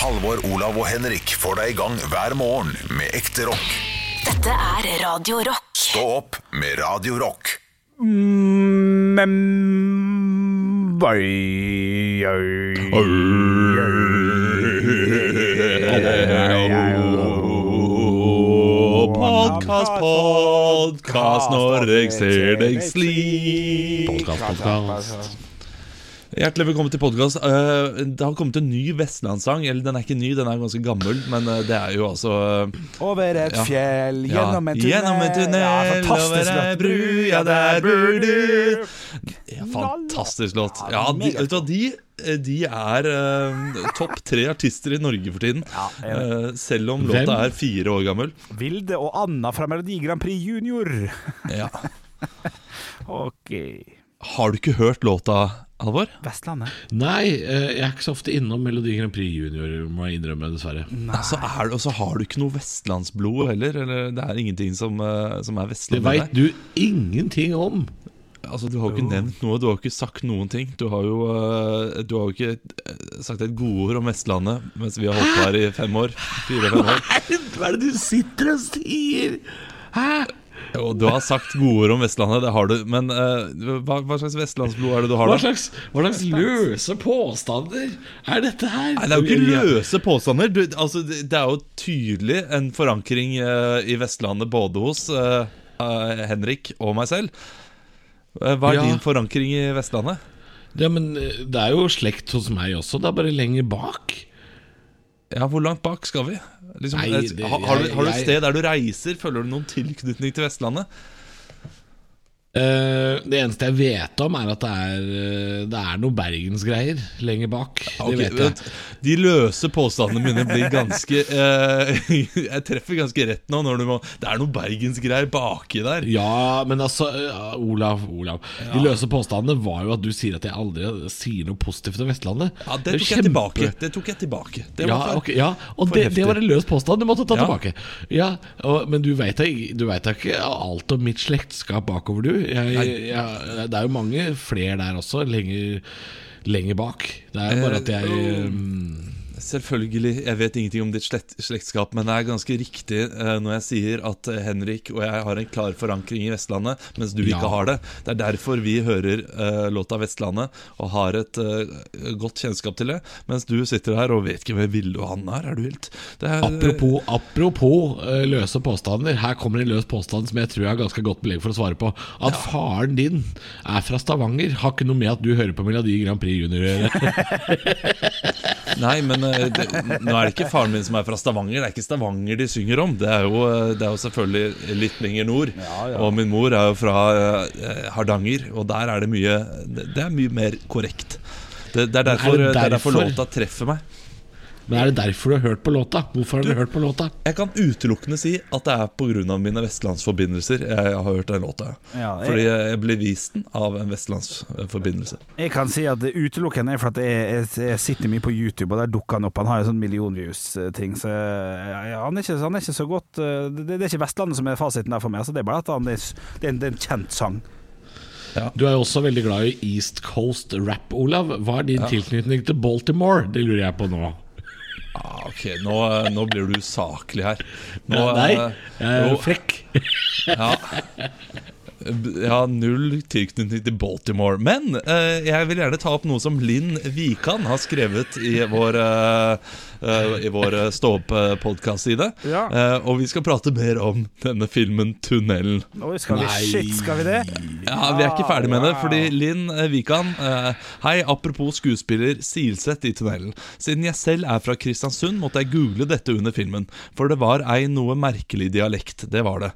Halvor, Olav og Henrik får deg i gang hver morgen med ekte rock. Dette er Radio Rock. Stå opp med Radio Rock. Podkast, podkast når jeg ser deg slik. Podcast, podcast. Hjertelig velkommen til podkast. det har kommet en ny vestlandssang. Eller den er ikke ny, den er ganske gammel, men eh, det er jo altså eh, Over et Ja. fjell, gjennom en tunnel Gjennom en tunnel, ja, over Fantastisk ei låt. bru, ja, der bor du. Ja, fantastisk låt. Ja, de, vet du hva, de, eh, de er uh, topp tre artister i Norge for tiden. Ja, uh, selv om Hvem? låta er fire år gammel. Vilde og Anna fra Melodi Grand Prix Junior. Ja. Ok Har du ikke hørt låta, Halvor? Vestlandet. Nei, eh, jeg er ikke så ofte innom Melodi Grand Prix Junior, må jeg innrømme, dessverre. Altså, er og så har du ikke noe vestlandsblod heller. Eller det er ingenting som, eh, som er Det Vestlandet. veit du ingenting om. Altså, Du har jo ikke nevnt noe, du har jo ikke sagt noen ting. Du har jo, eh, du har jo ikke sagt et godord om Vestlandet mens vi har holdt på her i fem år. Fire-fem år. Hva er det du sitter og sier? Hæ? Og du har sagt gode ord om Vestlandet, det har du. Men uh, hva, hva slags vestlandsblod er det du har, Hva da? slags, hva slags løse påstander er dette her? Nei, Det er jo ikke løse påstander. Du, altså, det, er jo tydelig en forankring uh, i Vestlandet både hos eh, Henrik og meg selv. Hva er Ja. din forankring i Vestlandet? Ja, men det er jo slekt hos meg også, det er bare lenger bak. Ja, Hvor langt bak skal vi? Liksom, Nei, det- har, har, du, har du et sted der du reiser? Føler du noen tilknytning til Vestlandet? Eh, det eneste jeg vet om, er at det er, eh, det er noe bergensgreier lenger bak. Okay, vet jeg. De løse påstandene mine blir ganske uh, Jeg treffer ganske rett nå. Når du må, det er noe bergensgreier baki der. Ja, men altså, uh, Olav, Olav De løse påstandene var jo at du sier at jeg aldri sier noe positivt om Vestlandet. Ja, Det tok jeg kjempe- tilbake. Det tok jeg tilbake Det Ja, for- okay, ja, og det, det var en løs påstand. Du måtte ta Ja. tilbake. Ja, og, Men du veit da ikke alt om mitt slektskap bakover, du. Jeg, det er jo mange flere der også, lenger, lenger bak. Det er bare at jeg um, Selvfølgelig, jeg vet ingenting om ditt slekt, slektskap, men det er ganske riktig eh, når jeg sier at eh, Henrik og jeg har en klar forankring i Vestlandet, mens du Ja. ikke har det. Det er derfor vi hører eh, låta 'Vestlandet' og har et eh, godt kjennskap til det, mens du sitter her og vet ikke hvem Vilde og Hanne er. Er du helt det er, Apropos, apropos eh, løse påstander. Her kommer en løs påstand som jeg tror jeg har ganske godt belegg for å svare på. At faren din er fra Stavanger, har ikke noe med at du hører på Melodi Grand Prix Junior å gjøre. Nei, men eh, det, nå er det ikke faren min som er fra Stavanger. Det er ikke Stavanger de synger om. Det er jo, eh, det er jo selvfølgelig litt lenger nord. Og min mor er jo fra eh, Hardanger, og der er det mye Det er mye mer korrekt. Det, det, er derfor, er derfor derfor? låta treffer meg. Men er det derfor du har hørt på låta? Hvorfor har du hørt på låta? Jeg kan utelukkende si at det er pga. mine vestlandsforbindelser jeg har hørt den låta. Ja, jeg- Fordi jeg ble vist den av en vestlandsforbindelse. Jeg kan si at det utelukkende er for at jeg, jeg, jeg sitter mye på YouTube, og der dukker han opp. Han har jo sånn millionviews-ting, så ja, han, er ikke, han er ikke så godt eh, det, det er ikke Vestlandet som er fasiten der for meg. Altså, det er bare at han er, det er en, det er en kjent sang. Du er jo også veldig glad i East Coast rap, Olav. Hva er din tilknytning til Baltimore? Det lurer jeg på nå. Ah, ok, nå, nå blir du usaklig her. Nå, Nei, eh, jeg er jo, frekk. Ja. Jeg har null tilknytning til Baltimore. Men eh, jeg vil gjerne ta opp noe som Linn Wikan har skrevet i vår, uh, i vår Stå opp-podkast-side. Ja. og vi skal prate mer om denne filmen 'Tunnelen'. Oi, skal vi, Nei. shit, skal vi det? Ja, Vi er ikke ferdig med det, fordi Linn eh, Wikan eh, Hei, apropos skuespiller Silseth i tunnelen. Siden jeg selv er fra Kristiansund, måtte jeg google dette under filmen. For det var ei noe merkelig dialekt. Det var det.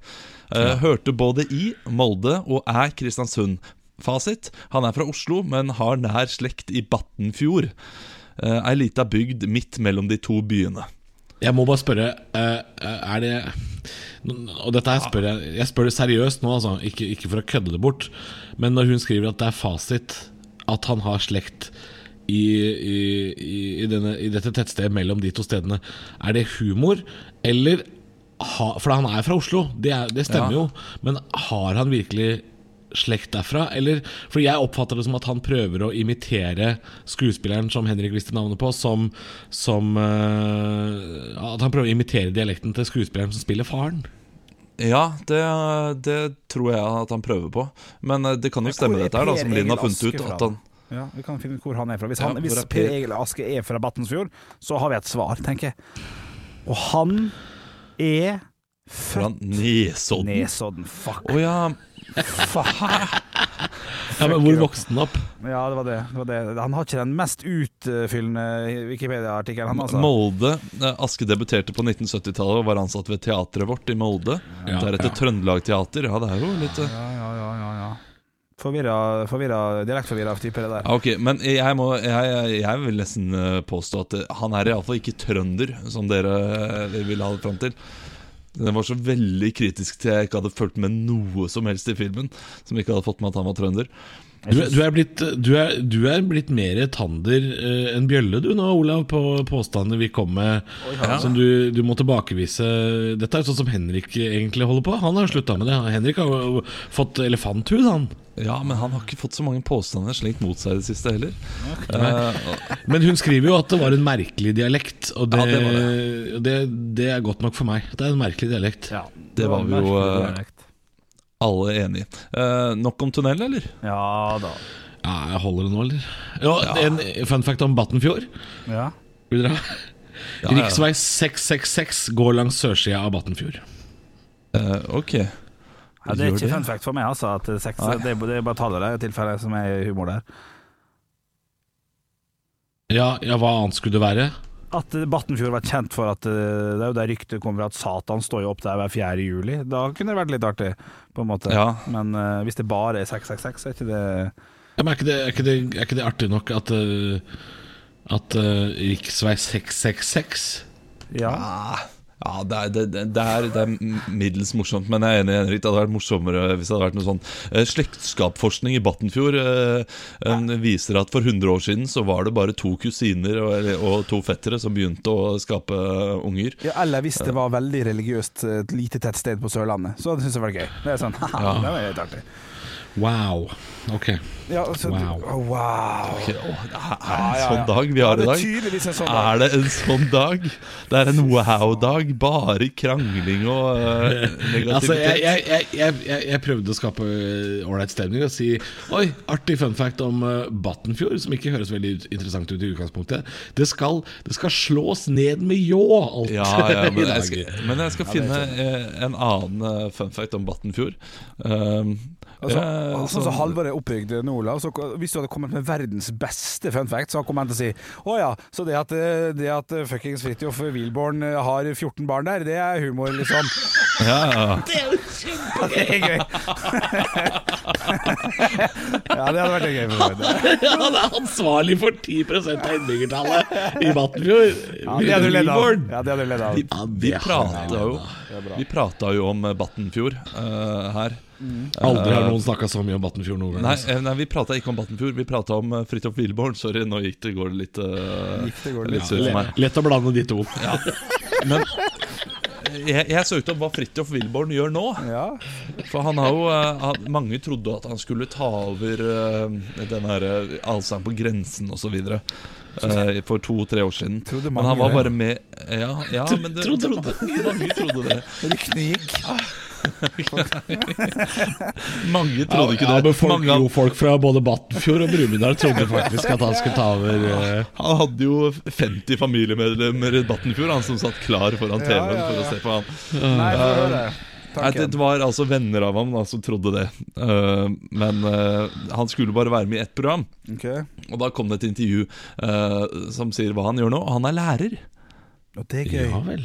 Eh, Hørte både i Molde og er Kristiansund. Fasit han er fra Oslo, men har nær slekt i Battenfjord. Eh, ei lita bygd midt mellom de to byene. Jeg må bare spørre eh, Er det Og dette her spør jeg Jeg spør det seriøst nå, altså. Ikke, ikke for å kødde det bort. Men når hun skriver at det er fasit at han har slekt i, i, i, i, denne, i dette tettstedet mellom de to stedene, er det humor? Eller ha, For han er fra Oslo, det, er, det stemmer Ja. jo. Men har han virkelig slekt derfra? Eller, for jeg oppfatter det som at han prøver å imitere skuespilleren som Henrik visste navnet på, som, som uh, At han prøver å imitere dialekten til skuespilleren som spiller faren. Ja, det, det tror jeg at han prøver på. Men eh, det kan jo stemme, dette her, da, som Linn har funnet ut. At han Ja, Vi kan finne ut hvor han er fra. Hvis, han, ja, hvis er Per? Egil Aske er fra Battensfjord, så har vi et svar, tenker jeg. Og han er fra født Nesodden. Nesodden. Fuck. Oh, ja. Ja, men Hvor vokste han opp? Ja, det var det. det, var det. Han har ikke den mest utfyllende Wikipedia-artikkelen, altså. Molde. Eh, Aske debuterte på 1970-tallet og var ansatt ved teatret vårt i Molde. Ja, Deretter ja. Trøndelag Teater. Ja, det er jo litt eh, Ja, ja, ja, ja, ja. Forvirra, forvirra dialektforvirra type, det der. Ok, men jeg, må, jeg, jeg vil nesten eh, påstå at eh, han er iallfall ikke trønder, som dere eh, vil ha det fram til. Den var så veldig kritisk til jeg ikke hadde fulgt med noe som helst i filmen. Som ikke hadde fått med at han var trønder. Du, du, er blitt, du, er, du er blitt mer tander uh, enn bjølle du nå, Olav, på påstander vi kom med som du, du må tilbakevise. Dette er sånn som Henrik egentlig holder på. Han har slutta med det. Henrik har fått elefanthud, han. Ja, men han har ikke fått så mange påstander slengt mot seg i det siste heller. Uh, Men hun skriver jo at det var en merkelig dialekt, og det, Ja, det var og det, det er godt nok for meg. Det er en merkelig dialekt. Ja, Det var vi jo, eh, dialekt. alle enig i. Uh, nok om tunnel, eller? Ja da. Ja, jeg holder det nå, eller? Ja, En fun fact om Battenfjord. Ja. Vil dere ha? Ja, ja. Riksvei 666 går langs sørsida av Battenfjord. Eh, ok. Ja, det er ikke fun fact for meg, altså. At sex, det, er, det er bare tallet der, i tilfelle som er humor der. Ja, ja, hva annet skulle det være? At Battenfjord var kjent for at eh, Det er jo der ryktet kommer at Satan står jo opp der hver 4. juli. Da kunne det vært litt artig, på en måte. Ja. Men uh, hvis det bare er 666, er ikke det Ja, men er ikke det, er ikke det, er ikke det artig nok at uh, At uh, riksvei 666 Ja. Ja, det er, det, det, er, det er middels morsomt, men jeg er enig, Henrik. Det hadde vært morsommere hvis det hadde vært noe sånn eh, Slektskapsforskning i Battenfjord eh, eh, viser at for 100 år siden så var det bare to kusiner og, og to fettere som begynte å skape eh, unger. Ja, eller hvis det var veldig religiøst, et lite tett sted på Sørlandet. Så hadde jeg syntes det var gøy. Det er sånn, haha, det var helt artig. Wow. Ok. Ja, altså, Wow. Oh, wow. Ok, oh, er det en ja, sånn dag vi har i dag? sånn dag. Er det en sånn dag? Det er en wow-dag. Bare krangling og eh, negativitet. Altså, jeg, jeg, jeg, jeg, prøvde å skape øh, ålreit stemning og si Oi, artig fun fact om uh, Battenfjord, som ikke høres veldig interessant ut i utgangspunktet. Det skal, det skal slås ned med ljå, alt Ja, ja, men, jeg skal, men jeg skal finne eh, en annen eh, fun fact om Battenfjord. Um, Altså, eh, sånn som Halvor er oppbygd nå, Olav, så hvis du hadde kommet med verdens beste fun fact, så hadde han kommet til å si Å ja, så det at, eh, det at eh, fuckings Fridtjof Wilborn har 14 barn der, det er humor, liksom. ja, ja. Det er jo kjempegøy! ja, det hadde vært gøy. For meg. Han er ansvarlig for 10 av innbyggertallet i Battenfjord. Ja, det hadde du ledd av. Ja, det hadde du ledd av. Vi, Ja, vi, prata jo, vi prata jo om Battenfjord uh, her. Aldri har noen snakka så mye om Battenfjord noen gang. Nei, altså. eh, nei vi prata ikke om Battenfjord, vi prata om uh, Fridtjof Wilborn. Sorry, nå gikk det, går litt, uh, Gikk det, går litt litt. ja. for meg. Lett å blande de to. Men jeg, jeg søkte opp hva Fridtjof Wilborn gjør nå. Ja. For han har jo eh, han, Mange trodde at han skulle ta over uh, den her uh, Allsang på grensen osv. Uh, for to-tre år siden. Trodde men han var bare med Ja, ja men det, Trodde trodde, mange, mange trodde det. Ryktene gikk. Mange trodde ikke ja, det. men folk, mange, av- jo, folk fra både Battenfjord og Brumunddal trodde faktisk at han skulle ta over Uh... han hadde jo 50 familiemedlemmer i Battenfjord Han som satt klar foran Ja, TV-en ja, for å se på han. Nei, få høre. Nei, det, det var altså venner av ham da, som trodde det. Uh, men uh, han skulle bare være med i ett program. Okay. Og da kom det et intervju uh, som sier hva han gjør nå. Han er lærer. Og det er gøy. Ja vel.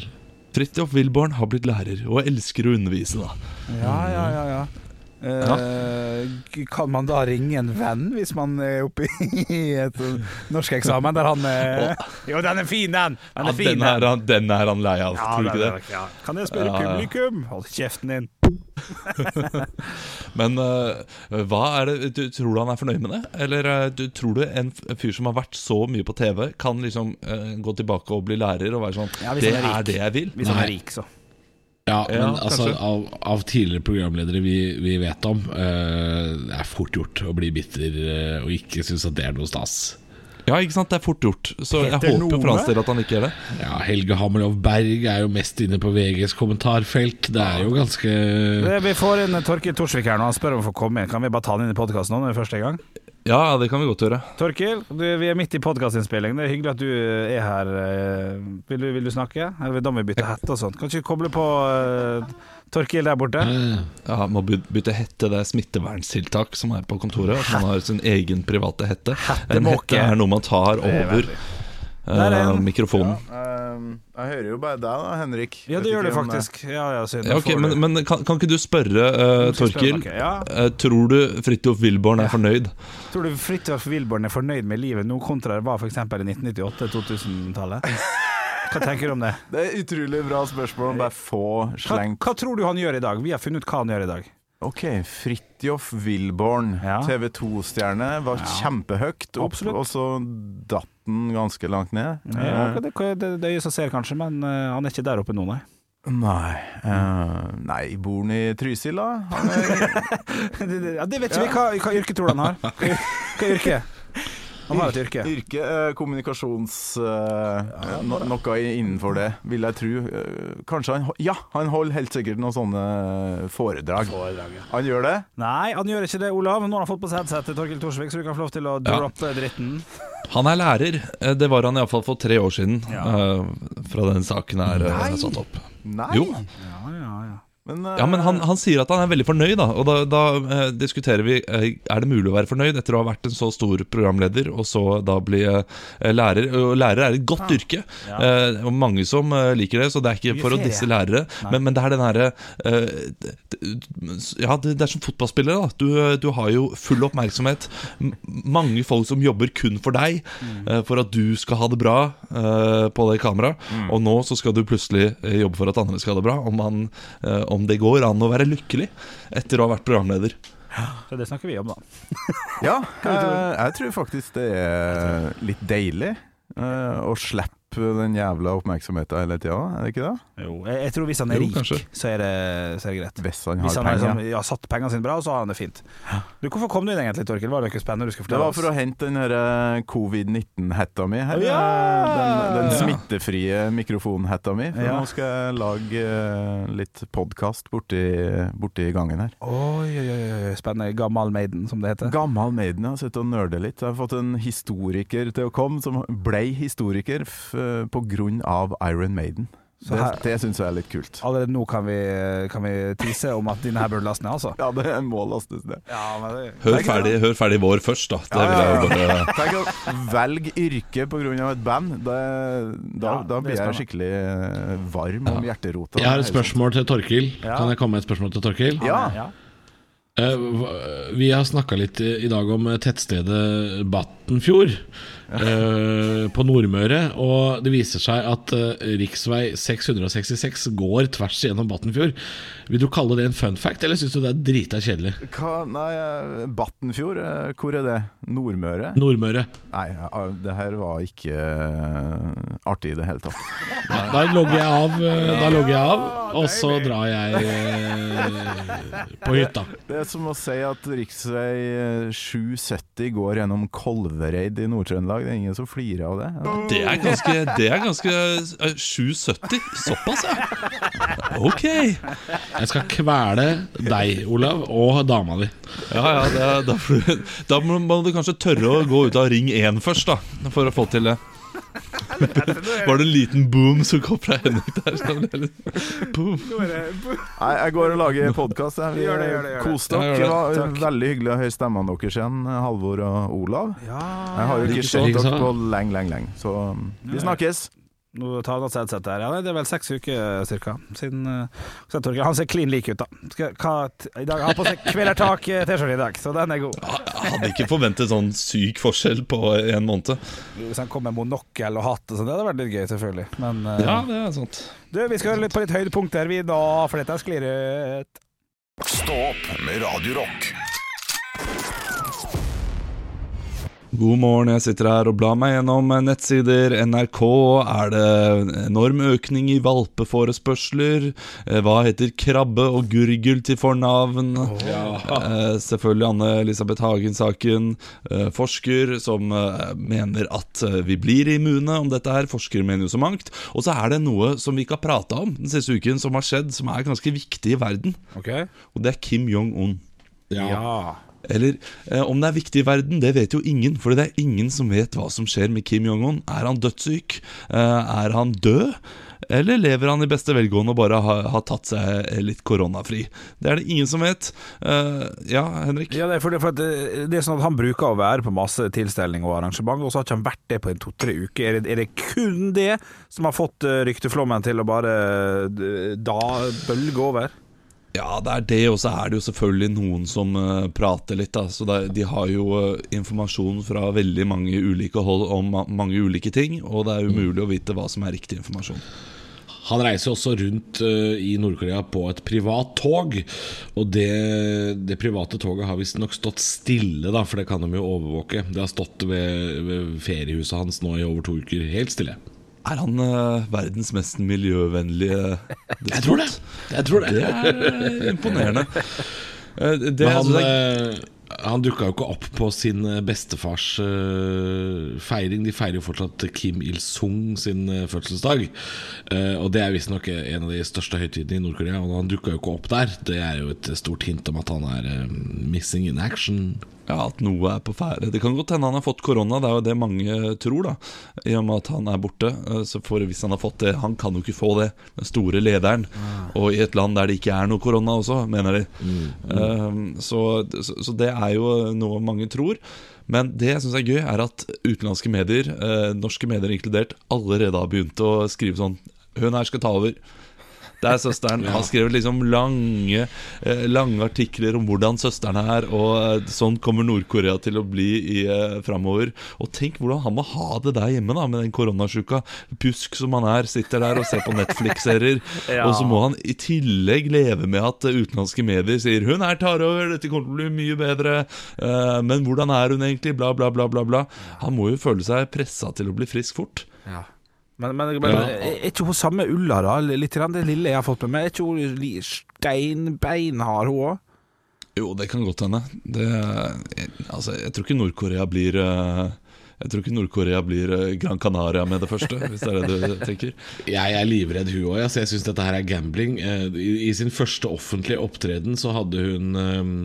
Fridtjof Wilborn har blitt lærer og elsker å undervise. da Ja, ja, ja, ja. Eh, kan man da ringe en venn hvis man er oppe i et norskeksamen der han er Jo, den er fin, den! Den Ja, er fin, den, er han, den er han lei av, Ja, tror du ikke det? ja. Kan jeg spørre Ja, ja. publikum? Hold kjeften din. Men uh, hva er det du, Tror du han er fornøyd med det? Eller uh, du, tror du en fyr som har vært så mye på TV, kan liksom uh, gå tilbake og bli lærer og være sånn Ja, Det er er det jeg vil? Hvis han er rik, så. Ja, men Ja, altså, av, av tidligere programledere vi, vi vet om, uh, det er fort gjort å bli bitter uh, og ikke synes at det er noe stas. Ja, ikke sant? Det er fort gjort. Så jeg håper for hans del at han ikke gjør det. Ja, Helge Hamelov Berg er jo mest inne på VGs kommentarfelt. Det er jo ganske Vi får inn Torkil Torsvik her nå. Han spør om å få komme inn. Kan vi bare ta han inn i podkasten nå når det er første gang? Ja, det kan vi godt gjøre. Torkil, du, vi er midt i podkastinnspilling. Det er hyggelig at du er her. eh, Vil du, vil du snakke? Eller da må vi bytte hette og sånt. Kan ikke koble på uh, Torkil der borte? Eh, Ja, Må by- bytte hette. Det er smitteverntiltak som er på kontoret. At man har sin egen private hette. En hette er noe man tar er over en. mikrofonen. Ehm, jeg hører jo bare deg da, Henrik. Ja, det gjør om, eh, faktisk. Ja, ja, synd. Ja, ok, Men, men kan, kan ikke du spørre spørre Torkil? Okay, Ja. tror du Fridtjof Wilborn er fornøyd? Tror du Fridtjof Wilborn er fornøyd med livet nå kontra det var f.eks. i 1998-2000-tallet? Hva tenker du om det? Det er utrolig bra spørsmål. Bare få Hva, slengt hva tror du han gjør i dag? Vi har funnet ut hva han gjør i dag. Ok, Fridtjof Wilborn, Ja. TV 2-stjerne, var kjempehøyt opp, Absolutt. og så datt den ganske langt ned. Ja, Eh, det, det, det er jo som ser, kanskje, men eh, han er ikke der oppe nå, nei. nei uh, Nei, bor han i Trysil, da? Ja, det vet ikke vi. Hva, hva yrke tror du han har? Hva, hva yrke? Han har et yrke. yrke eh, kommunikasjons... eh, no, noe innenfor det, vil jeg tro. Eh, kanskje han Ja, han holder helt sikkert noen sånne foredrag. Han gjør det? Nei, han gjør ikke det, Olav. Nå har han fått på seg headsetet Torkild Torsvik, så du kan få lov til å Ja. droppe dritten. Han er lærer. Det var han iallfall for tre år siden. Ja. eh, Fra den saken er eh, Nei. satt opp. Nei. Jo. Ja, ja, ja. Men, eh, Ja, men han, han sier at han er veldig fornøyd, da. Og da, da eh, diskuterer vi eh, Er det mulig å være fornøyd etter å ha vært en så stor programleder, og så da bli eh, lærer. Og lærer er et godt yrke, eh, og mange som eh, liker det, så det er ikke for å disse lærere. Men, men det er den herre eh, Ja, det, det er som fotballspillere, da. Du, du har jo full oppmerksomhet. Mange folk som jobber kun for deg, eh, for at du skal ha det bra eh, på det kameraet. Og nå så skal du plutselig eh, jobbe for at andre skal ha det bra. Om, man, eh, om det går an å være lykkelig etter å ha vært programleder. Så det snakker vi om, da. Ja, jeg, jeg tror faktisk det er litt deilig eh, å slippe den jævla oppmerksomheten hele tida, er det ikke det? Jo, jeg, jeg tror hvis han er Jo, rik, så er, det, så er det greit. Hvis han Hvis har han har penger. liksom, ja, satt pengene sine bra, så har han det fint. Du, Hvorfor kom du inn egentlig, Torkil? Var det noe spennende du skulle Det var for å hente den her, eh, covid-19-hetta mi her. Ja! Den, den Ja. smittefrie mikrofonhetta mi. For Ja. nå skal jeg lage eh, litt podkast borti, borti gangen her. Oi, oi, oi, spennende. Gammal Maiden, som det heter. Gammel Maiden, jeg har sittet og nerdet litt. Jeg har fått en historiker til å komme, som blei historiker f på grunn av Iron Maiden. Så Det, her- det syns jeg er litt kult. Allerede nå kan vi, kan vi tise om at dine her burde laste ned, altså. Ja, det må lastes ned. Ja, men det Hør ferdig, hør ferdig vår først, da. Det vil jeg jo bare Tenk å velge yrke pga. et band. Det, da, Ja, da blir jeg skikkelig eh, varm om hjerterota. Jeg har et spørsmål til Torkil. Ja. Kan jeg komme med et spørsmål til Torkil? Ja. ja. Eh, Vi har snakka litt i dag om tettstedet Battenfjord eh, på Nordmøre. Og det viser seg at uh, rv. 666 går tvers gjennom Battenfjord. Vil du kalle det en fun fact, eller syns du det er drita kjedelig? Hva, nei, eh, Battenfjord, eh, hvor er det? Nordmøre? Nordmøre. Nei, eh, det her var ikke eh, artig i det hele tatt. Da logger jeg av, eh, da logger jeg av og så drar jeg eh, på hytta. Det er som å si at rv. 770 går gjennom Kolvereid i Nord-Trøndelag. Det er ingen som flirer av det. Det er ganske, det er ganske eh, 770. Såpass, ja. Ok. Jeg skal kvele deg, Olav, og dama di. Ja, ja, det, er- da, da må må du kanskje tørre å gå ut av Ring 1 først, da. For å få til det. Var det en liten boom som kom fra Henrik der? Så det boom. Nei, jeg går og lager podkast. Vi Gjør det, gjør det, gjør det. Kos dere. det. Det var veldig hyggelig å høre stemmene deres igjen, Halvor og Olav. Jeg har jo ikke sett dere på lenge, lenge, lenge. Så vi snakkes. Nå tar han headset her. Ja, det er vel seks uker cirka siden uh, så Han ser klin lik ut, da. Skal, hva, I dag har på seg Kvelertak-T-skjorte i dag, så den er god. Jeg hadde ikke forventet sånn syk forskjell på en måned. Hvis han kom med monokkel og hatt og sånn, det hadde vært litt gøy, selvfølgelig. Men uh, Ja, det er sant. du, vi skal høre litt på litt høydepunkter, vi da, for dette sklir ut. Stå opp med Radio Rock. God morgen, jeg sitter her og blar meg gjennom nettsider. NRK, er det enorm økning i valpeforespørsler? Eh, Hva heter krabbe og gurgel til fornavn? Eh, selvfølgelig Anne-Elisabeth Hagen-saken. Eh, forsker som eh, mener at eh, vi blir immune om dette her. Forskere mener jo så mangt. Og så er det noe som vi ikke har prata om den siste uken, som har skjedd, som er ganske viktig i verden. Okay. Og det er Kim Jong-un. Ja. Ja. Eller eh, om det er viktig i verden, det vet jo ingen. For det er ingen som vet hva som skjer med Kim Jong-un. Er han dødssyk? Eh, er han død? Eller lever han i beste velgående og bare har, har tatt seg litt koronafri? Det er det ingen som vet. Eh, ja, Henrik? Ja, det er, for det, det er sånn at Han bruker å være på masse tilstelninger og arrangement, og så har ikke han vært det på en to-tre uker. Er det, er det kun det som har fått eh, rykteflommen til å bare eh, da bølge over? Ja, det er det, og så er det jo selvfølgelig noen som uh, prater litt. Da. Så er- De har jo uh, informasjon fra veldig mange ulike hold om ma mange ulike ting, og det er umulig å vite hva som er riktig informasjon. Han reiser også rundt uh, i Nord-Korea på et privat tog. Og det, det private toget har visstnok stått stille, da, for det kan de jo overvåke. Det har stått ved, ved feriehuset hans nå i over to uker, helt stille. Er han uh, verdens mest miljøvennlige Jeg tror det. Jeg tror det. Det er eh, imponerende. Uh, det, Men han, altså, det er- han dukka jo ikke opp på sin eh, bestefars uh, feiring. De feirer jo fortsatt Kim Il-sung sin uh, fødselsdag. Uh, og det er visstnok en av de største høytidene i Nord-Korea. Og han dukka jo ikke opp der. Det er jo et stort hint om at han er missing in action. Ja, At noe er på ferde. Det kan godt hende han har fått korona, det er jo det mange tror. da I og med at han er borte. Så for Hvis han har fått det Han kan jo ikke få det, den store lederen. Og i et land der det ikke er noe korona også, mener de. Eh, så, så, så det er jo noe mange tror. Men det jeg syns er gøy, er at utenlandske medier, eh, norske medier inkludert, allerede har begynt å skrive sånn Hun her skal ta over. Det er søsteren. Han skrev liksom lange, eh, lange artikler om hvordan søsteren er, og eh, sånn kommer Nord-Korea til å bli i eh, framover. Og tenk hvordan han må ha det der hjemme da med den koronasjuka. Pjusk som han er, sitter der og ser på Netflix-serier. Ja. Og så må han i tillegg leve med at utenlandske medier sier 'Hun her tar over, dette kommer til å bli mye bedre', men hvordan er hun egentlig? Bla, bla, bla, bla. bla Han må jo føle seg pressa til å bli frisk fort. Men, men, men Ja. er ikke hun samme ulla, da? Litt grann det lille jeg har fått med meg. Er ikke hun steinbein steinbeinhard, hun òg? Jo, det kan godt hende. Det, altså, jeg tror ikke Nord-Korea blir eh, Jeg tror ikke Nord-Korea blir eh, Gran Canaria med det første, hvis det er det du tenker. Jeg er livredd hun òg. Jeg syns dette her er gambling. Eh, I, I sin første offentlige opptreden så hadde hun eh,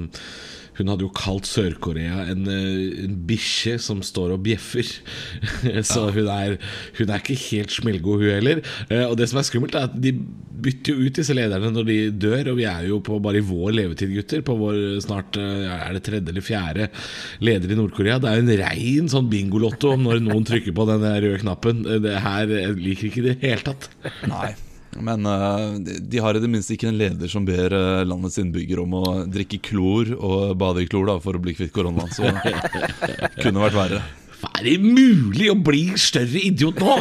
Hun hadde jo kalt Sør-Korea en, eh, en bikkje som står og bjeffer. så hun, er, hun er ikke helt smellgod, hun heller. Eh, Og det som er skummelt, er at de bytter jo ut disse lederne når de dør. Og vi er jo på bare i vår levetid, gutter. På vår snart eh, er det tredje eller fjerde leder i Nord-Korea. Det er jo en rein sånn bingolotto om når noen trykker på den røde knappen. Det her liker ikke i det hele tatt. Nei. Men uh, de- har i det minste ikke en leder som ber uh, landets innbyggere om å drikke klor og bade i klor da, for å bli kvitt koronaen. Så det kunne vært verre. Er det mulig å bli større idiot nå?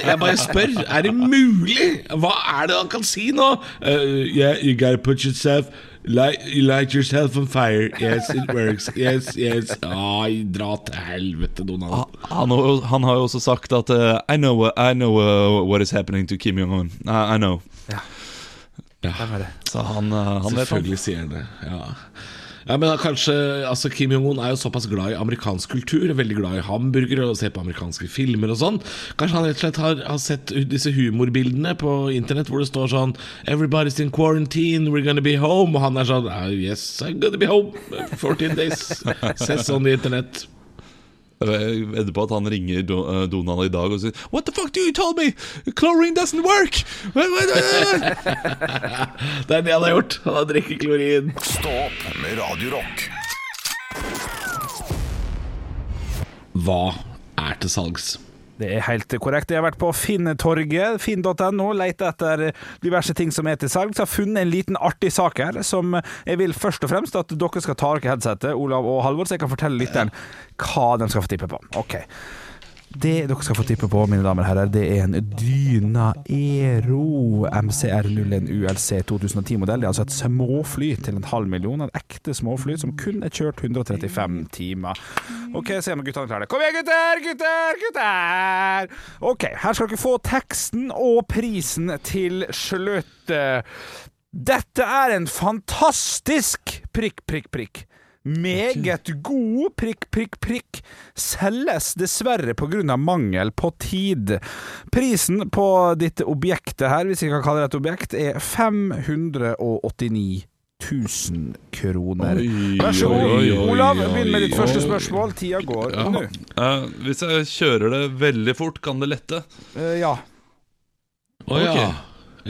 Jeg bare spør. Er det mulig? Hva er det han kan si nå? Uh, yeah, you gotta put yourself light, you light yourself on fire. Yes, it works. Yes, yes. Ai, dra til helvete, Donald. Han, har jo- han har jo også sagt at uh, I know, uh, I know uh, what is happening to Kim Jong-un. I, I know. Så han, Så han vet han. Selvfølgelig sier han det. Ja. Ja, men kanskje, altså Kim Jong-un er jo såpass glad i amerikansk kultur, veldig glad i hamburgere og ser på amerikanske filmer og sånn. Kanskje han rett og slett har, har sett disse humorbildene på internett hvor det står sånn 'Everybody's in quarantine, we're gonna be home'. Og han er sånn «Ah, 'Yes, I'm gonna be home. 14 days'. Ses on the internet. Jeg vedder på at han ringer eh, Donald i dag og sier What the fuck do you tell me? Chlorine doesn't work! Det er det han har gjort. Han har drukket klorin. Stopp med radiorock. Hva er til salgs? Det er helt korrekt. Jeg har vært på Finntorget, finn.no, lett etter diverse ting som er til salgs. Har funnet en liten artig sak her, som jeg vil først og fremst at dere skal ta dere headsetet, Olav og Halvor, så jeg kan fortelle lytteren hva de skal få tippe på. Ok. Det dere skal få tippe på, mine damer og herrer, det er en Dyna Aero MCR01 ULC 2010-modell. Det er altså et småfly til en halv million. En ekte småfly som kun er kjørt 135 timer. OK, se om guttene klarer det. Kom igjen, gutter! Gutter! Gutter! OK, her skal dere få teksten og prisen til slutt. Dette er en fantastisk prikk, prikk, prikk. Meget god prikk, prikk, prikk. Selges dessverre pga. mangel på tid. Prisen på dette objektet her, hvis jeg kan kalle det et objekt, er 589 000 kroner. Vær så god, Olav. Begynn med ditt første spørsmål. Tida går Ja. nå. Uh, hvis jeg kjører det veldig fort, kan det lette? Uh, ja. Å ja. Ok.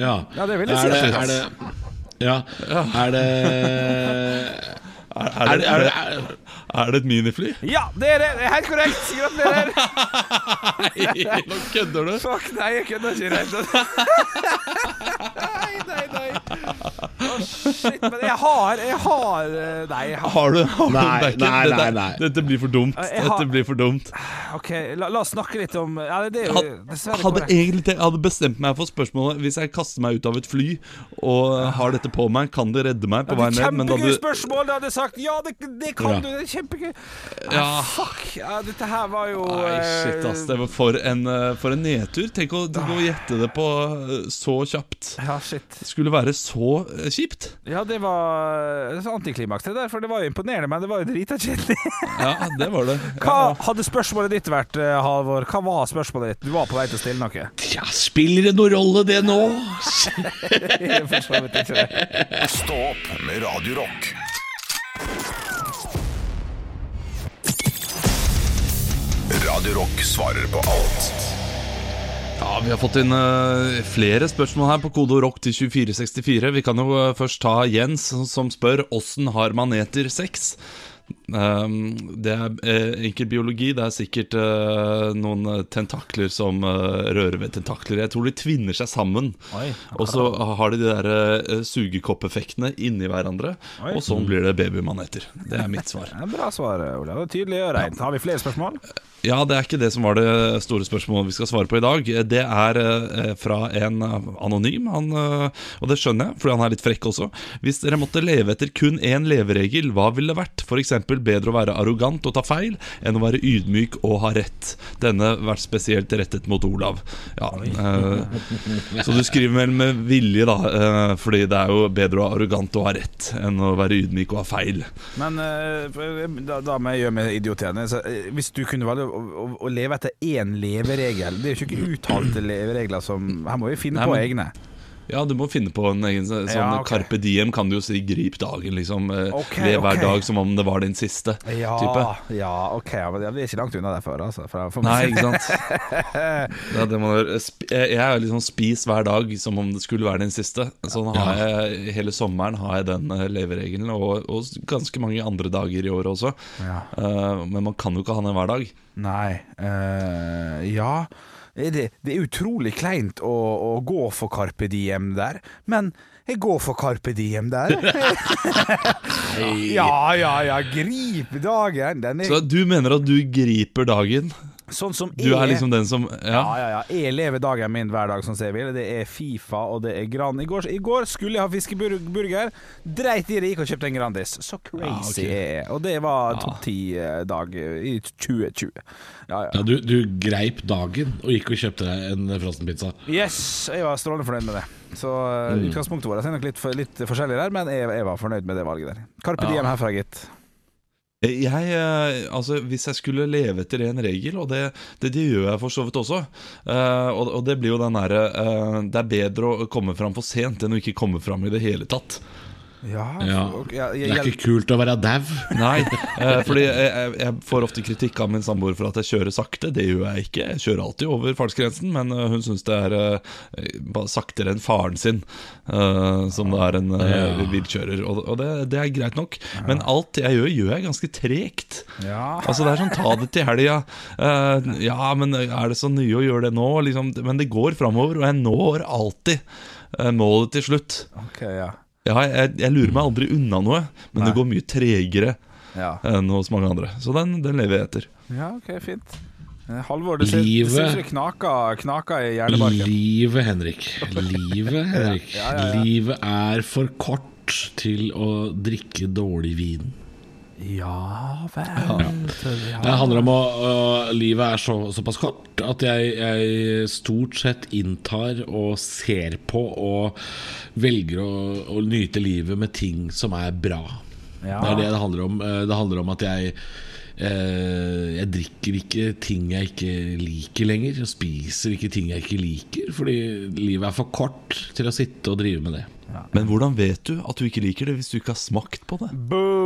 ja. Ja, det vil jeg Er si. det, er det Ja. Er det Er, Er er, det, er er, det, det, er, er det et minifly? Ja, det er det! Det er Helt korrekt! Gratulerer! Nei, nå kødder du! Fuck, nei, jeg kødder ikke i det hele tatt. Nei, nei, nei. Å, shit, men jeg har Jeg har eh, Nei, jeg har Har du, har Nei, du nei, dette, nei, nei. dette blir for dumt. Har- Dette blir for dumt. OK, la, la oss snakke litt om Ja, det er jo dessverre Hadde korrekt. egentlig jeg hadde bestemt meg for spørsmålet Hvis jeg kaster meg ut av et fly og har dette på meg, kan det redde meg på Ja, vei ned? Men Kjempegøy du spørsmål! Da hadde jeg sagt ja, det, det kan Ja. du. Det er kjempegøy. Ja. Ah, fuck. Ja, dette her var jo Nei, shit, ass. Det var for en, eh, for en nedtur. Tenk å, tenk å gjette det på eh, så kjapt. Ja, shit. Det skulle være så kjipt. Ja, det var antiklimaks, det der. For det var jo imponerende, men det var jo drita kjedelig. Ja, det var det. Hva hadde spørsmålet ditt vært, eh, Halvor? Hva var spørsmålet ditt? Du var på vei til å stille noe. ja, spiller det noen rolle, det nå? Ikke det. Stå opp med Radio Rock. Radio Rock svarer på alt Ja, Vi har fått inn uh, flere spørsmål her på kode rock til 2464. Vi kan jo uh, først ta Jens, som- spør åssen har maneter sex? Um, det er eh, enkel biologi. Det er sikkert eh, noen eh, tentakler som rører ved tentakler. Jeg tror de tvinner seg sammen. Og så har de de der sugekoppeffektene inni hverandre. Oi. Og sånn blir det babymaneter. Det er mitt svar. Bra svar, Olav. Det Tydelig og reint. Har vi flere spørsmål? Ja, det er ikke det som var det store spørsmålet vi skal svare på i dag. Det er fra en anonym, han, og det skjønner jeg, fordi han er litt frekk også. Hvis dere måtte leve etter kun én leveregel, hva ville det vært? F.eks. bedre å være arrogant og ta feil enn å være ydmyk og ha rett. Denne vært spesielt rettet mot Olav. Ja, eh, så du skriver vel med vilje, da, eh, fordi det er jo bedre å være arrogant og ha rett enn å være ydmyk og ha feil. Men eh, da, da må jeg gjøre meg idiotene. Så, eh, Hvis du kunne valgt å, å, å leve etter én leveregel Det er jo ikke uttalte leveregler som Her må vi finne Nei, på men- egne. Ja, du må finne på en egen sånn Ja, okay. Carpe diem kan du jo si grip dagen, liksom. Okay, Lev hver okay. dag som om det var din siste. Ja, type. ja, ok. ja, Men det er ikke langt unna derfor. Altså, for, for Nei, ikke sant? Det det man Jeg jeg er liksom spis hver dag som om det skulle være din siste. Sånn har jeg hele sommeren har jeg den eh, leveregelen, og, og ganske mange andre dager i året også. Ja. Uh, Men man kan jo ikke ha den hver dag. Nei Uh, Ja. Det, det er utrolig kleint å, å gå for Carpe Diem der, men jeg går for Carpe Diem der. ja, ja, ja. Grip dagen. Er Så du mener at du griper dagen? Sånn som Du er liksom den som Ja, Ja. ja, ja. Jeg lever dagen min hver dag som jeg vil. Det er Fifa og det er Gran. I går, I går skulle jeg ha fiskeburger. Dreit i det, gikk og kjøpte en Grandis. Så crazy Ah, jeg er. Og det var topp ti-dag i 2020. Ja, ja. Ja, du, du greip dagen og gikk og kjøpte deg en frossenpizza. Yes, jeg var strålende fornøyd med det. Så uh, Mm. utgangspunktet vårt er nok litt, litt forskjellig der, men jeg, jeg var fornøyd med det valget der. Carpe Ja. Diem herfra, gitt. Jeg, eh, altså Hvis jeg skulle leve etter en regel, og det, det, det gjør jeg for så vidt også uh, og, og det blir jo den derre uh, Det er bedre å komme fram for sent enn å ikke komme fram i det hele tatt. Ja, Ja. Jeg, jeg, Det er ikke kult å være dau. Nei, eh, fordi jeg, jeg, får ofte kritikk av min samboer for at jeg kjører sakte. Det gjør jeg ikke. Jeg kjører alltid over fartsgrensen, men eh, hun syns det er eh, saktere enn faren sin, eh, som det er en eh, bilkjører. Og, og det, det er greit nok, men alt jeg gjør, gjør jeg ganske tregt. ja. Altså Det er sånn ta det til helga. Eh, ja, men er det så nye å gjøre det nå? Liksom, men det går framover, og jeg når alltid eh, målet til slutt. Ok, ja. Ja, jeg, jeg lurer meg aldri unna noe, men Nei. det går mye tregere Ja, enn hos mange andre. Så den, den lever jeg etter. ja ok, fint. Eh, Halvor, det ser, det Livet- ser det knaker, knaker i hjernebarken. Livet, Henrik. Livet, Henrik. Ja, ja, ja. Livet er for kort til å drikke dårlig vin. Ja vel. Ja. Det handler om å uh, Livet er så, såpass kort at jeg, jeg stort sett inntar og ser på og velger å, å nyte livet med ting som er bra. Ja. Det er det det handler om. Eh, Det handler om at jeg Jeg drikker ikke ting jeg ikke liker lenger. Jeg spiser ikke ting jeg ikke liker, fordi livet er for kort til å sitte og drive med det. Men hvordan vet du at du ikke liker det hvis du ikke har smakt på det?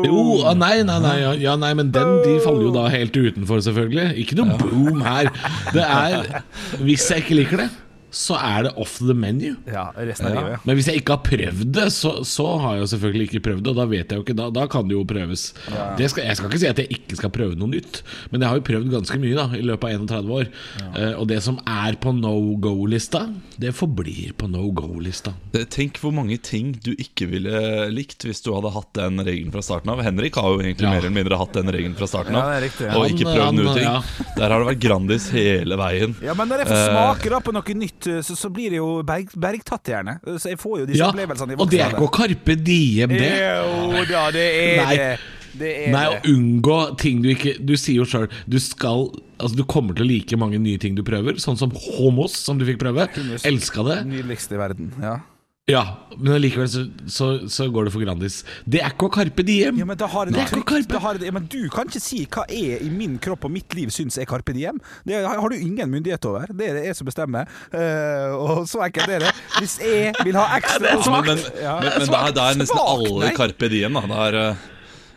Jo, ah, nei, nei, nei, ja, ja, nei, men den de faller jo da helt utenfor, selvfølgelig. Ikke noe boom her. Det er Hvis jeg ikke liker det, så er det off the menu. ja, resten av livet. Men hvis jeg ikke har prøvd det, så, så har jeg jo selvfølgelig ikke prøvd det. Og da vet jeg jo ikke, da, da kan det jo prøves. Det skal, jeg skal ikke si at jeg ikke skal prøve noe nytt, men jeg har jo prøvd ganske mye da i løpet av 31 år. Eh, og det som er på no go-lista, det forblir på no go-lista. Tenk hvor mange ting du ikke ville likt hvis du hadde hatt den regelen fra starten av. Henrik har jo egentlig Ja. mer eller mindre hatt den regelen fra starten av. riktig, ja. Og ikke prøvd noe ting. ja. Der har det vært Grandis hele veien. Ja, men det er Eh, da på noe nytt, så, så blir det jo berg, bergtatt gjerne. Så jeg får jo disse Ja, opplevelsene i og det er ikke å karpe diem, det. Jo da, det er Nei. det. Nei, å unngå ting du ikke Du sier jo sjøl du skal Altså Du kommer til å like mange nye ting du prøver, sånn som homos, som du fikk prøve. Elska det. Nydeligste i verden. Ja. Ja, men allikevel så, så, så går det for Grandis. Det er ikke å karpe diem. Ja, men da har Det det er. Da har det. Men du kan ikke si hva jeg i min kropp og mitt liv syns er Carpe Diem. Det har du ingen myndighet over. Det er det jeg som bestemmer. Uh, og så enkelt er det. Hvis jeg vil ha ekstra Men, men, Ja. men, men da, da er nesten alle. Carpe Diem. Da. Det er, eh,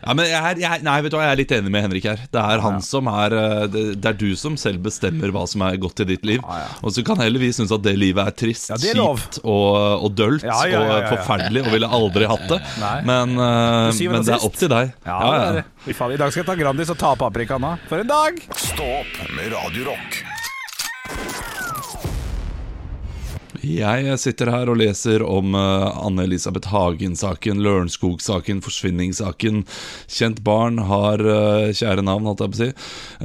ja, men jeg, er- jeg, nei, vet du hva, jeg er litt enig med Henrik her. Det er han som er eh, det, det er du som selv bestemmer hva som er godt i ditt liv. Og så kan heller vi synes at det livet er trist, Ja, det er kjipt og, og dølt Ja, ja, ja, ja, ja. og forferdelig og ville aldri hatt det. Men, uh, men det er opp til deg. Ja, det er det. I dag skal jeg ta Grandis og ta paprikaen. av. For en dag! Stå opp med Radio Rock. Jeg sitter her og leser om eh, Anne-Elisabeth Hagen-saken, Lørenskog-saken, forsvinningssaken. Kjent barn har eh, kjære navn, holdt jeg på å si.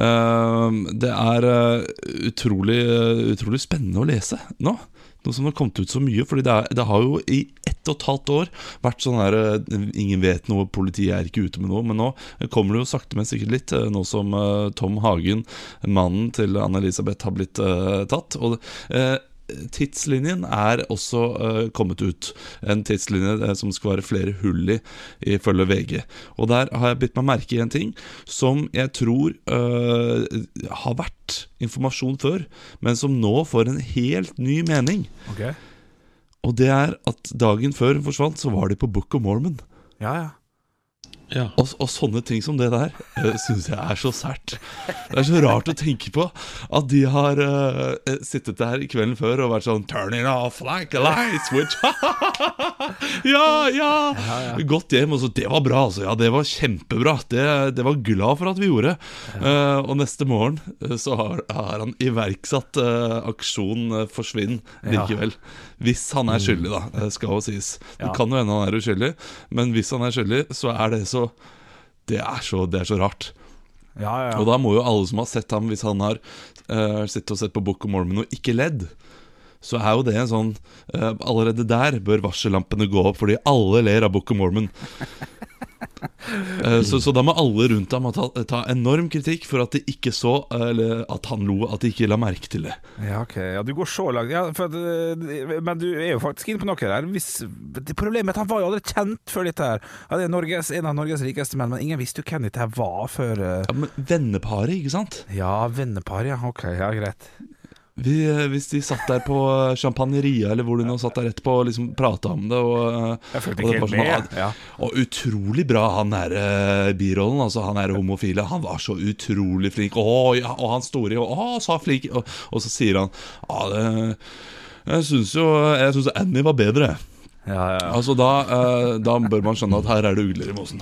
Eh, det er eh, utrolig, utrolig spennende å lese nå. Nå som det har kommet ut så mye. Fordi det, er, det har jo i ett og et halvt år vært sånn her Ingen vet noe, politiet er ikke ute med noe. Men nå kommer det jo sakte, men sikkert litt. Nå som Tom Hagen, mannen til Anne-Elisabeth, har blitt tatt. Og eh, Tidslinjen er også uh, kommet ut. En tidslinje eh, som skal være flere hull i, ifølge VG. Og der har jeg bitt meg merke i en ting som jeg tror uh, har vært informasjon før, men som nå får en helt ny mening. Og det er at dagen før hun forsvant, så var de på Book of Mormon. Ja, ja. Ja. Og, og sånne ting som det der uh, syns jeg er så sært. Det er så rart å tenke på at de har uh, sittet der kvelden før og vært sånn Turn it off like a light switch. ja, ja, Gått hjem og så Det var bra, altså. Ja, det var kjempebra. Det, det var glad for at vi gjorde. Uh, og neste morgen eh, så har, har han iverksatt uh, aksjon eh, forsvinn likevel. Hvis han er skyldig, da, det skal jo sies. Det Ja. kan jo hende han er uskyldig, men hvis han er skyldig, så er det så Det er så, det er så rart. ja, ja. Og da må jo alle som har sett ham, hvis han har uh, sittet og sett på Book of Mormon og ikke ledd, så er jo det en sånn uh, Allerede der bør varsellampene gå opp, fordi alle ler av Book of Mormon. Eh, så, så da må alle rundt ham ta, ta enorm kritikk for at de ikke så Eller at han lo, at de ikke la merke til det. Ja, ok. Ja, du går så langt. Ja, at, eh, men du er jo faktisk inne på noe der. Hvis, det problemet er at han var jo aldri kjent før dette her. Han er Norges, en av Norges rikeste menn, men ingen visste jo hvem dette her var før eh, Ja, Men venneparet, ikke sant? Ja, venneparet. ja. Ok, ja, greit. Vi, eh, hvis de satt der på Champagneria, eller hvor de nå satt der etterpå og liksom prata om det og, eh, Jeg følte og ikke det helt sånn, med. Ja. Og utrolig bra han der eh, birollen, altså han er homofile. Han var så utrolig flink. Å, ja, og han store Å, så flink. Og, og så sier han Ja, det Jeg syns jo Jeg syns Annie var bedre. Ja, ja, ja. Altså da, eh, da bør man skjønne at her er det ugler i mosen.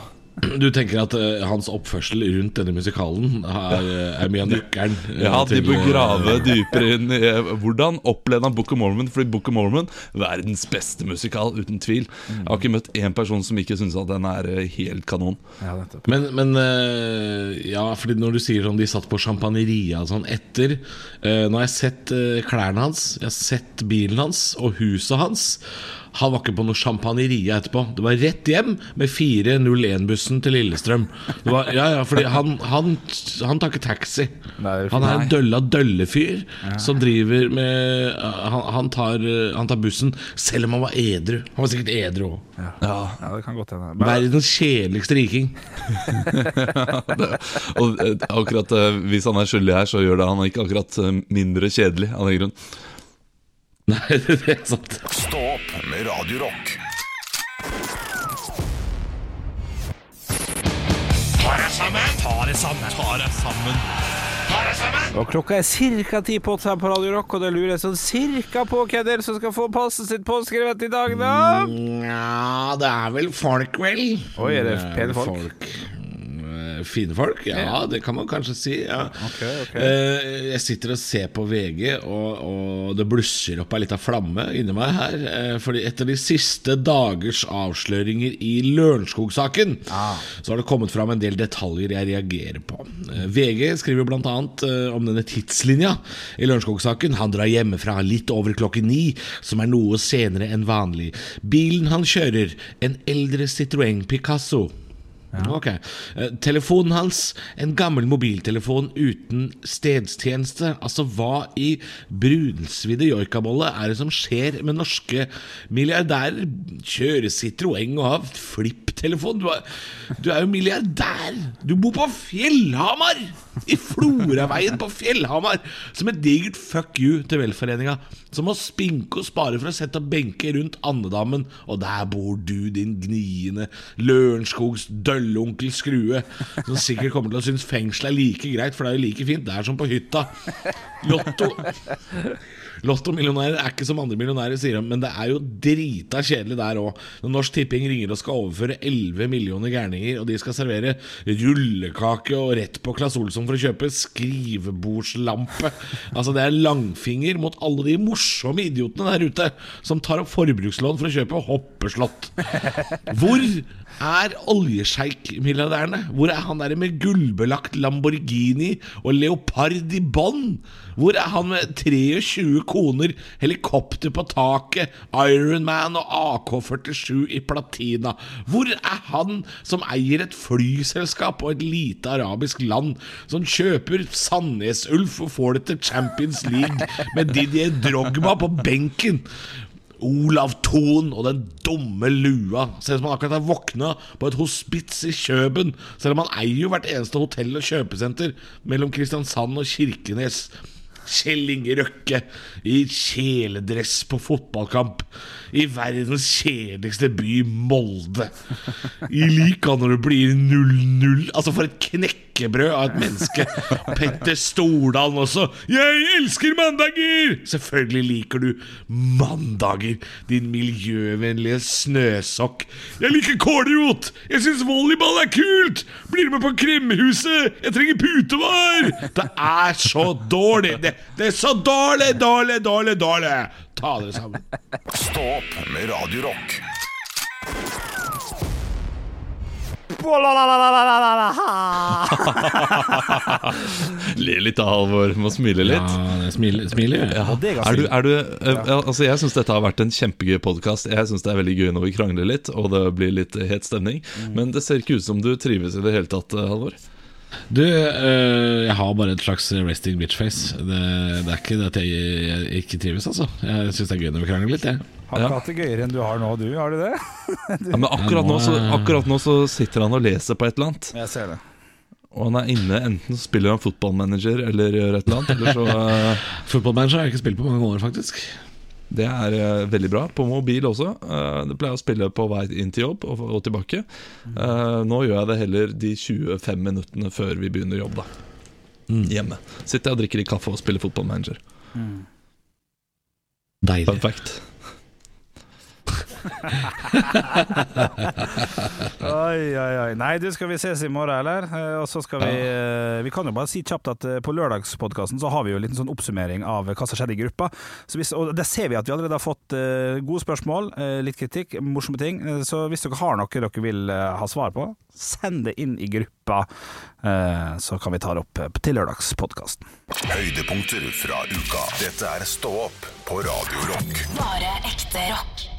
Du tenker at uh, hans oppførsel rundt denne musikalen er, er mye av nøkkelen? eh, Ja, de til, bør grave grave dypere inn i eh, hvordan opplevde han Book of Mormon. Fordi Book of Mormon verdens beste musikal, uten tvil. Jeg har ikke møtt én person som ikke syns at den er eh, helt kanon. ja. Men, men eh, ja, fordi når du sier sånn de satt på champagneria og sånn etter eh, Nå har jeg sett eh, klærne hans, jeg har sett bilen hans og huset hans. Han var ikke på noe champagneria etterpå. Det var rett hjem med 401-bussen til Lillestrøm. Det var, ja, ja, fordi han, han, han tar ikke taxi. Han er en dølla dølle-fyr som driver med han, han, tar, han tar bussen selv om han var edru. Han var sikkert edru òg. Ja, det kan godt hende. Men- Verdens kjedeligste riking. Og eh, akkurat eh, Hvis han er skyldig her, så gjør det han ikke akkurat eh, mindre kjedelig. Av den grunn Nei, det er sant. Stå opp med Radio Rock. Og klokka er ca. ti på åtte her på Radio Rock, og da lurer jeg sånn cirka på hvem det er som skal få passet sitt påskrevet i dag, da? Ja, det er vel folk, vel. Oi, er det pene folk? Mm, Fine folk? Ja, det kan man kanskje si. Ja. Okay, ok. Eh, Jeg sitter og ser på VG, og, og det blusser opp ei lita flamme inni meg her. eh, Fordi etter de siste dagers avsløringer i Lørenskog-saken, Ah. så har det kommet fram en del detaljer jeg reagerer på. Eh, VG skriver bl.a. om denne tidslinja i Lørenskog-saken. Han drar hjemmefra litt over klokken ni, som er noe senere enn vanlig. Bilen han kjører, en eldre Citroën Picasso. Ok. Eh, Telefonen hans, en gammel mobiltelefon uten stedstjeneste. Altså, hva i brunsvidde joikabolle er det som skjer med norske milliardærer? Kjøre Citroën og ha flipptelefon? Du, er- du er jo milliardær! Du bor på Fjellhamar! I Floraveien på Fjellhamar! Som et digert fuck you til velforeninga. Som må spinke og spare for å sette opp benker rundt andedammen. Og der bor du, din gniende Lørenskogs døllonkel Skrue. Som sikkert kommer til å synes fengsel er like greit, for det er jo like fint der som på hytta. Lotto Lottomillionærer er ikke som andre millionærer, sier de, men det er jo drita kjedelig der òg. Når Norsk Tipping ringer og skal overføre 11 millioner gærninger, og de skal servere rullekake og rett på Claes Olsson for å kjøpe skrivebordslampe Altså, det er langfinger mot alle de morsomme idiotene der ute som tar opp forbrukslån for å kjøpe hoppeslott. Hvor er oljesjeik-milliardærene? Hvor er han der med gullbelagt Lamborghini og leopard i bånn? Hvor er han med 23 koner, helikopter på taket, Ironman og AK-47 i platina? Hvor er han som eier et flyselskap og et lite arabisk land, som kjøper Sandnes-Ulf og får det til Champions League med Didier Drogba på benken? Olav Thon og den dumme lua. Ser ut som han akkurat har våkna på et hospits i Kjøben. Selv om han eier jo hvert eneste hotell og kjøpesenter mellom Kristiansand og Kirkenes. Kjell Inge Røkke i kjeledress på fotballkamp i verdens kjedeligste by, Molde. I like når det blir 0-0. Altså, for et knekkebrød av et menneske. Petter Stordalen også. 'Jeg elsker mandager!' Selvfølgelig liker du mandager, din miljøvennlige snøsokk. 'Jeg liker kålrot! Jeg syns volleyball er kult! Blir du med på Kremhuset? Jeg trenger putevar!' Det er så dårlig! Det, det er så dårlig, dårlig, dårlig, dårlig! Ta dere sammen. Stå opp med Radio Rock. Le litt av Halvor, må smile litt. Ja, smiler, smiler. Ja. Er Er du, er du, eh, altså jeg syns dette har vært en kjempegøy podkast. Jeg syns det er veldig gøy når vi krangler litt, og det blir litt het stemning. Men det ser ikke ut som du trives i det hele tatt, eh, Halvor. Du, øh, jeg har bare et slags resting bitch-face. Det, det er ikke det at jeg, jeg ikke trives, altså. Jeg syns det er gøy når vi krangler litt, jeg. Har ikke hatt det gøyere enn du har nå, du? Har du det? Ja, men akkurat nå, så, akkurat nå så sitter han og leser på et eller annet. Jeg ser det. Og han er inne, enten spiller han fotballmanager eller gjør et eller annet. Eller så uh... Footballmanager har jeg ikke spilt på mange år, faktisk. Det er eh, veldig bra. På mobil også. Eh, det pleier å spille på vei inn til jobb og, og tilbake. Eh, nå gjør jeg det heller de 25 minuttene før vi begynner jobb, da. Hjemme. Sitter jeg og drikker litt kaffe og spiller fotballmanager. Deilig. Fun fact. Oi, oi, oi. Nei, du, skal vi ses i morgen, eller? Eh, Og så skal vi eh, Vi kan jo bare si kjapt at eh, på lørdagspodkasten så har vi jo en liten sånn oppsummering av hva som skjedde i gruppa. Så hvis, og der ser vi at vi allerede har fått gode spørsmål, litt kritikk, morsomme ting. Så hvis dere har noe dere vil ha svar på, send det inn i gruppa, eh, så kan vi ta det opp til lørdagspodkasten. Høydepunkter fra uka. Dette er Stå opp på Radio Rock. Bare ekte rock.